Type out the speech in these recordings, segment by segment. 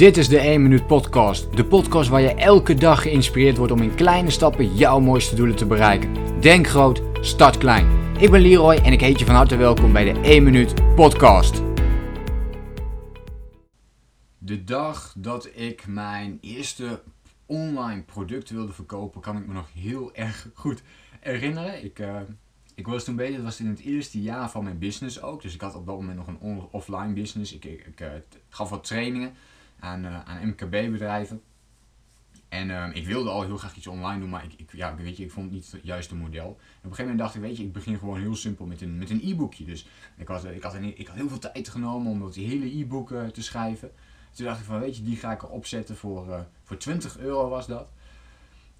Dit is de 1 Minuut Podcast. De podcast waar je elke dag geïnspireerd wordt om in kleine stappen jouw mooiste doelen te bereiken. Denk groot, start klein. Ik ben Leroy en ik heet je van harte welkom bij de 1 Minuut Podcast. De dag dat ik mijn eerste online product wilde verkopen, kan ik me nog heel erg goed herinneren. Ik, uh, ik was toen bezig, het was in het eerste jaar van mijn business ook. Dus ik had op dat moment nog een offline business. Ik, ik, ik uh, gaf wat trainingen aan, uh, aan MKB-bedrijven. En uh, ik wilde al heel graag iets online doen, maar ik, ik, ja, weet je, ik vond het niet het juiste model. Op een gegeven moment dacht ik, weet je, ik begin gewoon heel simpel met een, met e-boekje. Dus ik had, ik, had ik had heel veel tijd genomen om dat hele e-book uh, te schrijven. Toen dacht ik van, weet je, die ga ik erop zetten voor, uh, voor 20 euro was dat.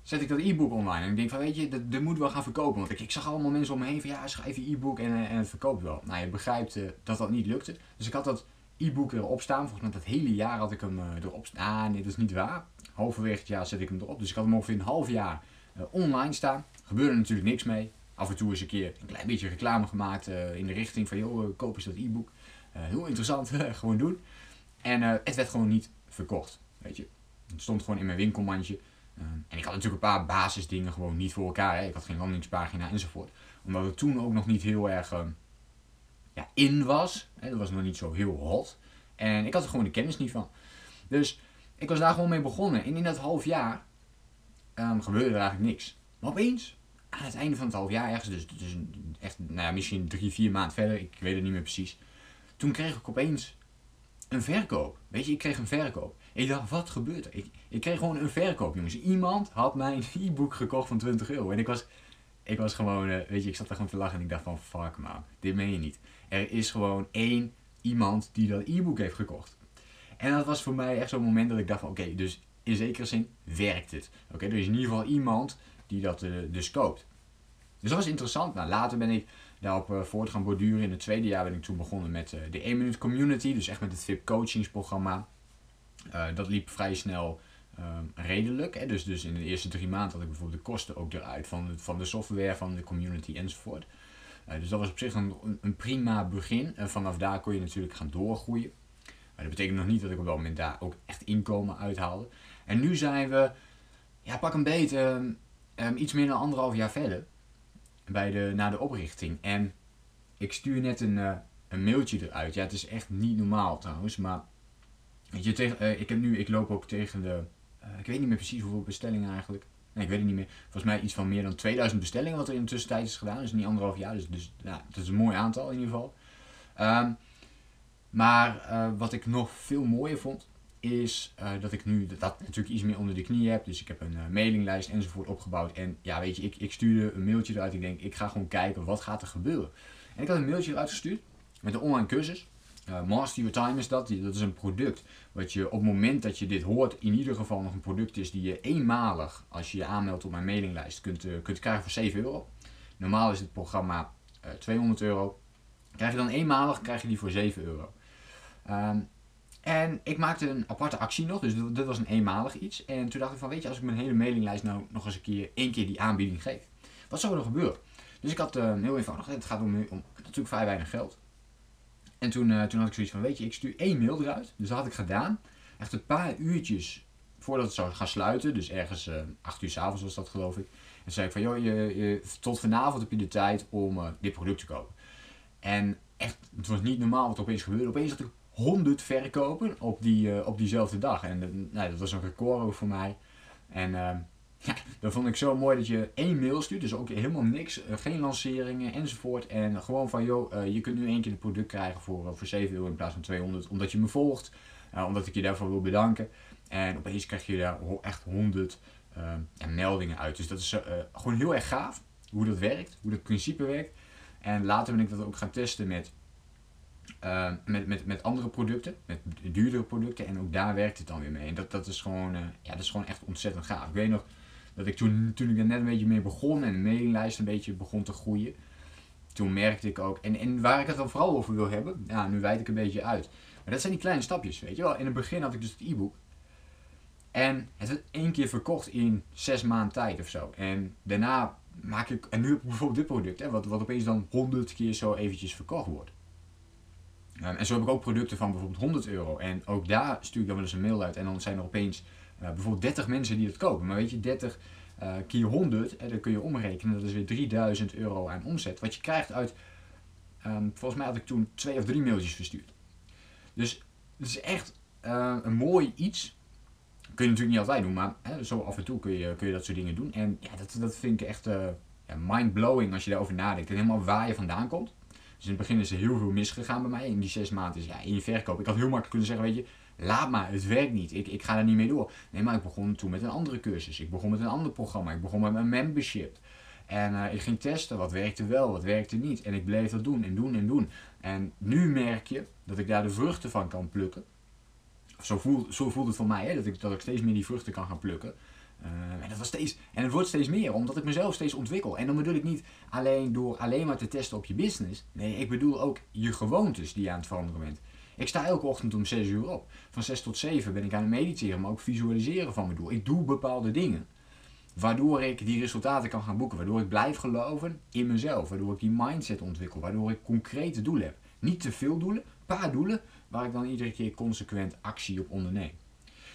Zet ik dat e-book online en ik denk van, weet je, dat, dat moet wel gaan verkopen. Want ik, ik zag allemaal mensen om me heen van, ja, schrijf je e-book en, en het verkoopt wel. Nou, je begrijpt dat dat niet lukte. Dus ik had dat e-book erop staan. Volgens mij dat hele jaar had ik hem uh, erop staan. Ah, nee, dat is niet waar. Halverwege het jaar zet ik hem erop. Dus ik had hem ongeveer een half jaar uh, online staan. Gebeurde natuurlijk niks mee. Af en toe eens een keer een klein beetje reclame gemaakt uh, in de richting van, joh, koop eens dat e-book. heel interessant, gewoon doen. En het werd gewoon niet verkocht, weet je. Het stond gewoon in mijn winkelmandje. en ik had natuurlijk een paar basisdingen gewoon niet voor elkaar. Hè. Ik had geen landingspagina enzovoort. Omdat het toen ook nog niet heel erg ja, in was. Hè, dat was nog niet zo heel hot. En ik had er gewoon de kennis niet van. Dus ik was daar gewoon mee begonnen. En in dat half jaar um, gebeurde er eigenlijk niks. Maar opeens, aan het einde van het half jaar, ergens, dus, dus echt, nou ja, misschien drie, vier maanden verder, ik weet het niet meer precies. Toen kreeg ik opeens een verkoop. Weet je, ik kreeg een verkoop. Ik dacht, wat gebeurt er? Ik, ik kreeg gewoon een verkoop, jongens. Iemand had mijn e-book gekocht van 20 euro. En ik was, ik was gewoon, uh, weet je, ik zat daar gewoon te lachen en ik dacht van, fuck man, dit meen je niet. Er is gewoon één iemand die dat e-book heeft gekocht. En dat was voor mij echt zo'n moment dat ik dacht van, oké, dus in zekere zin werkt het. Oké, er is in ieder geval iemand die dat uh, dus koopt. Dus dat was interessant. Nou, later ben ik daarop uh, voort gaan borduren. In het tweede jaar ben ik toen begonnen met de 1 Minute Community. Dus echt met het VIP coachingsprogramma. dat liep vrij snel um, redelijk. Hè? Dus, dus in de eerste drie maanden had ik bijvoorbeeld de kosten ook eruit van de, van de software, van de community enzovoort. Uh, dus dat was op zich een, een prima begin. En vanaf daar kon je natuurlijk gaan doorgroeien. Maar dat betekent nog niet dat ik op dat moment daar ook echt inkomen uithaalde. En nu zijn we, ja, pak een beet, um, um, iets meer dan anderhalf jaar verder. Bij de, na de oprichting. En ik stuur net een, uh, een mailtje eruit. Ja, het is echt niet normaal trouwens. Maar weet je, tegen, uh, ik, heb nu, ik loop ook tegen de ik weet niet meer precies hoeveel bestellingen eigenlijk. Ik weet het niet meer. Volgens mij iets van meer dan 2000 bestellingen wat er in de tussentijd is gedaan. Dus niet anderhalf jaar. Dus, dus dat is een mooi aantal in ieder geval. Um, maar uh, wat ik nog veel mooier vond, is uh, dat ik nu dat natuurlijk iets meer onder de knie heb. Dus ik heb een uh, mailinglijst enzovoort opgebouwd. En ja, weet je, ik, ik stuurde een mailtje eruit. Ik denk, ik ga gewoon kijken wat gaat er gebeuren. En ik had een mailtje eruit gestuurd met een online cursus. Uh, Master Your Time is dat. Dat is een product wat je op het moment dat je dit hoort, in ieder geval nog een product is die je eenmalig, als je je aanmeldt op mijn mailinglijst, kunt, uh, kunt krijgen voor 7 euro. Normaal is het programma uh, 200 euro. Krijg je dan eenmalig, krijg je die voor 7 euro. Um, en ik maakte een aparte actie nog, dus dit was een eenmalig iets. En toen dacht ik van, weet je, als ik mijn hele mailinglijst nou nog eens een keer, één keer die aanbieding geef, wat zou er gebeuren? Dus ik had heel eenvoudig, het gaat om, om natuurlijk vrij weinig geld. En toen, uh, toen had ik zoiets van, weet je, ik stuur één mail eruit. Dus dat had ik gedaan. Echt een paar uurtjes voordat het zou gaan sluiten. Dus ergens uh, acht uur s'avonds was dat geloof ik. En zei ik van, joh, je, je, tot vanavond heb je de tijd om uh, dit product te kopen. En echt, het was niet normaal wat er opeens gebeurde. Opeens had ik 100 verkopen op, die, op diezelfde dag. En nou, dat was een record voor mij. En ehm, ja, dat vond ik zo mooi dat je één mail stuurt, dus ook helemaal niks, uh, geen lanceringen enzovoort. En gewoon van, joh, uh, je kunt nu één keer het product krijgen voor, uh, voor 7 euro in plaats van 200, omdat je me volgt, omdat ik je daarvoor wil bedanken. En opeens krijg je daar echt 100 ja, meldingen uit. Dus dat is gewoon heel erg gaaf, hoe dat werkt, hoe dat principe werkt. En later ben ik dat ook gaan testen met, met, met, met andere producten, met duurdere producten. En ook daar werkt het dan weer mee. En dat, dat, is, gewoon, ja, dat is gewoon echt ontzettend gaaf. Ik weet nog dat ik toen, toen ik er net een beetje mee begon en de mailinglijst een beetje begon te groeien, toen merkte ik ook, en, en waar ik het dan vooral over wil hebben, ja, nu wijd ik een beetje uit. Maar dat zijn die kleine stapjes, weet je wel. In het begin had ik dus het e-book. En het werd één keer verkocht in zes maanden tijd of zo. En daarna maak ik, en nu heb ik bijvoorbeeld dit product, hè, wat, wat opeens dan honderd keer zo eventjes verkocht wordt. En zo heb ik ook producten van bijvoorbeeld 100 euro. En ook daar stuur ik dan wel eens een mail uit. En dan zijn er opeens bijvoorbeeld 30 mensen die het kopen. Maar weet je, 30 uh, keer 100, en dan kun je omrekenen. Dat is weer 3000 euro aan omzet. Wat je krijgt uit, um, volgens mij had ik toen twee of drie mailtjes verstuurd. Dus het is echt uh, een mooi iets. Kun je natuurlijk niet altijd doen, maar hè, zo af en toe kun je, kun je dat soort dingen doen. En ja, dat, dat vind ik echt uh, ja, mind-blowing als je daarover nadenkt. En helemaal waar je vandaan komt. Dus in het begin is er heel veel misgegaan bij mij. In die zes maanden is ja, in je verkoop. Ik had heel makkelijk kunnen zeggen, weet je, laat maar, het werkt niet. Ik, ik ga daar niet mee door. Nee, maar ik begon toen met een andere cursus. Ik begon met een ander programma. Ik begon met mijn membership. En uh, ik ging testen wat werkte wel, wat werkte niet. En ik bleef dat doen en doen en doen. En nu merk je dat ik daar de vruchten van kan plukken. Zo voelt, zo voelt het voor mij, hè, dat, ik, dat ik steeds meer die vruchten kan gaan plukken. Uh, en, dat was steeds, en het wordt steeds meer, omdat ik mezelf steeds ontwikkel. En dan bedoel ik niet alleen door alleen maar te testen op je business. Nee, ik bedoel ook je gewoontes die je aan het veranderen bent. Ik sta elke ochtend om 6 uur op. Van 6 tot 7 ben ik aan het mediteren, maar ook visualiseren van mijn doel. Ik doe bepaalde dingen. Waardoor ik die resultaten kan gaan boeken. Waardoor ik blijf geloven in mezelf. Waardoor ik die mindset ontwikkel. Waardoor ik concrete doelen heb. Niet te veel doelen, een paar doelen waar ik dan iedere keer consequent actie op onderneem.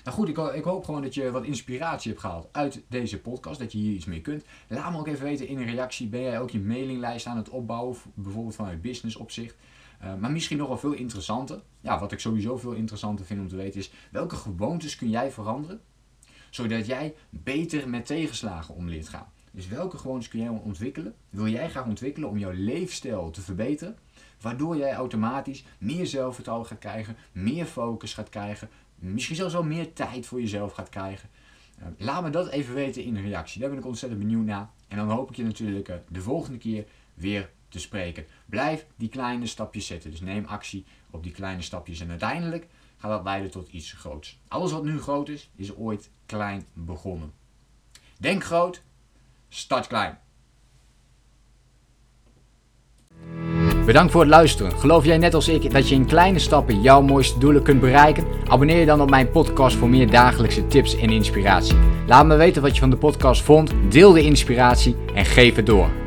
Nou goed, ik, ik, hoop gewoon dat je wat inspiratie hebt gehaald uit deze podcast. Dat je hier iets mee kunt. Laat me ook even weten in een reactie. Ben jij ook je mailinglijst aan het opbouwen? Bijvoorbeeld vanuit business opzicht. Uh, maar misschien nog wel veel interessanter. Ja, wat ik sowieso veel interessanter vind om te weten is. Welke gewoontes kun jij veranderen? Zodat jij beter met tegenslagen om leert gaan. Dus welke gewoontes kun jij ontwikkelen? Wil jij graag ontwikkelen om jouw leefstijl te verbeteren? Waardoor jij automatisch meer zelfvertrouwen gaat krijgen, meer focus gaat krijgen, misschien zelfs wel meer tijd voor jezelf gaat krijgen. Uh, laat me dat even weten in een reactie. Daar ben ik ontzettend benieuwd naar. En dan hoop ik je natuurlijk uh, de volgende keer weer te spreken. Blijf die kleine stapjes zetten. Dus neem actie op die kleine stapjes. En uiteindelijk gaat dat leiden tot iets groots. Alles wat nu groot is, is ooit klein begonnen. Denk groot, start klein. Bedankt voor het luisteren. Geloof jij net als ik dat je in kleine stappen jouw mooiste doelen kunt bereiken? Abonneer je dan op mijn podcast voor meer dagelijkse tips en inspiratie. Laat me weten wat je van de podcast vond, deel de inspiratie en geef het door.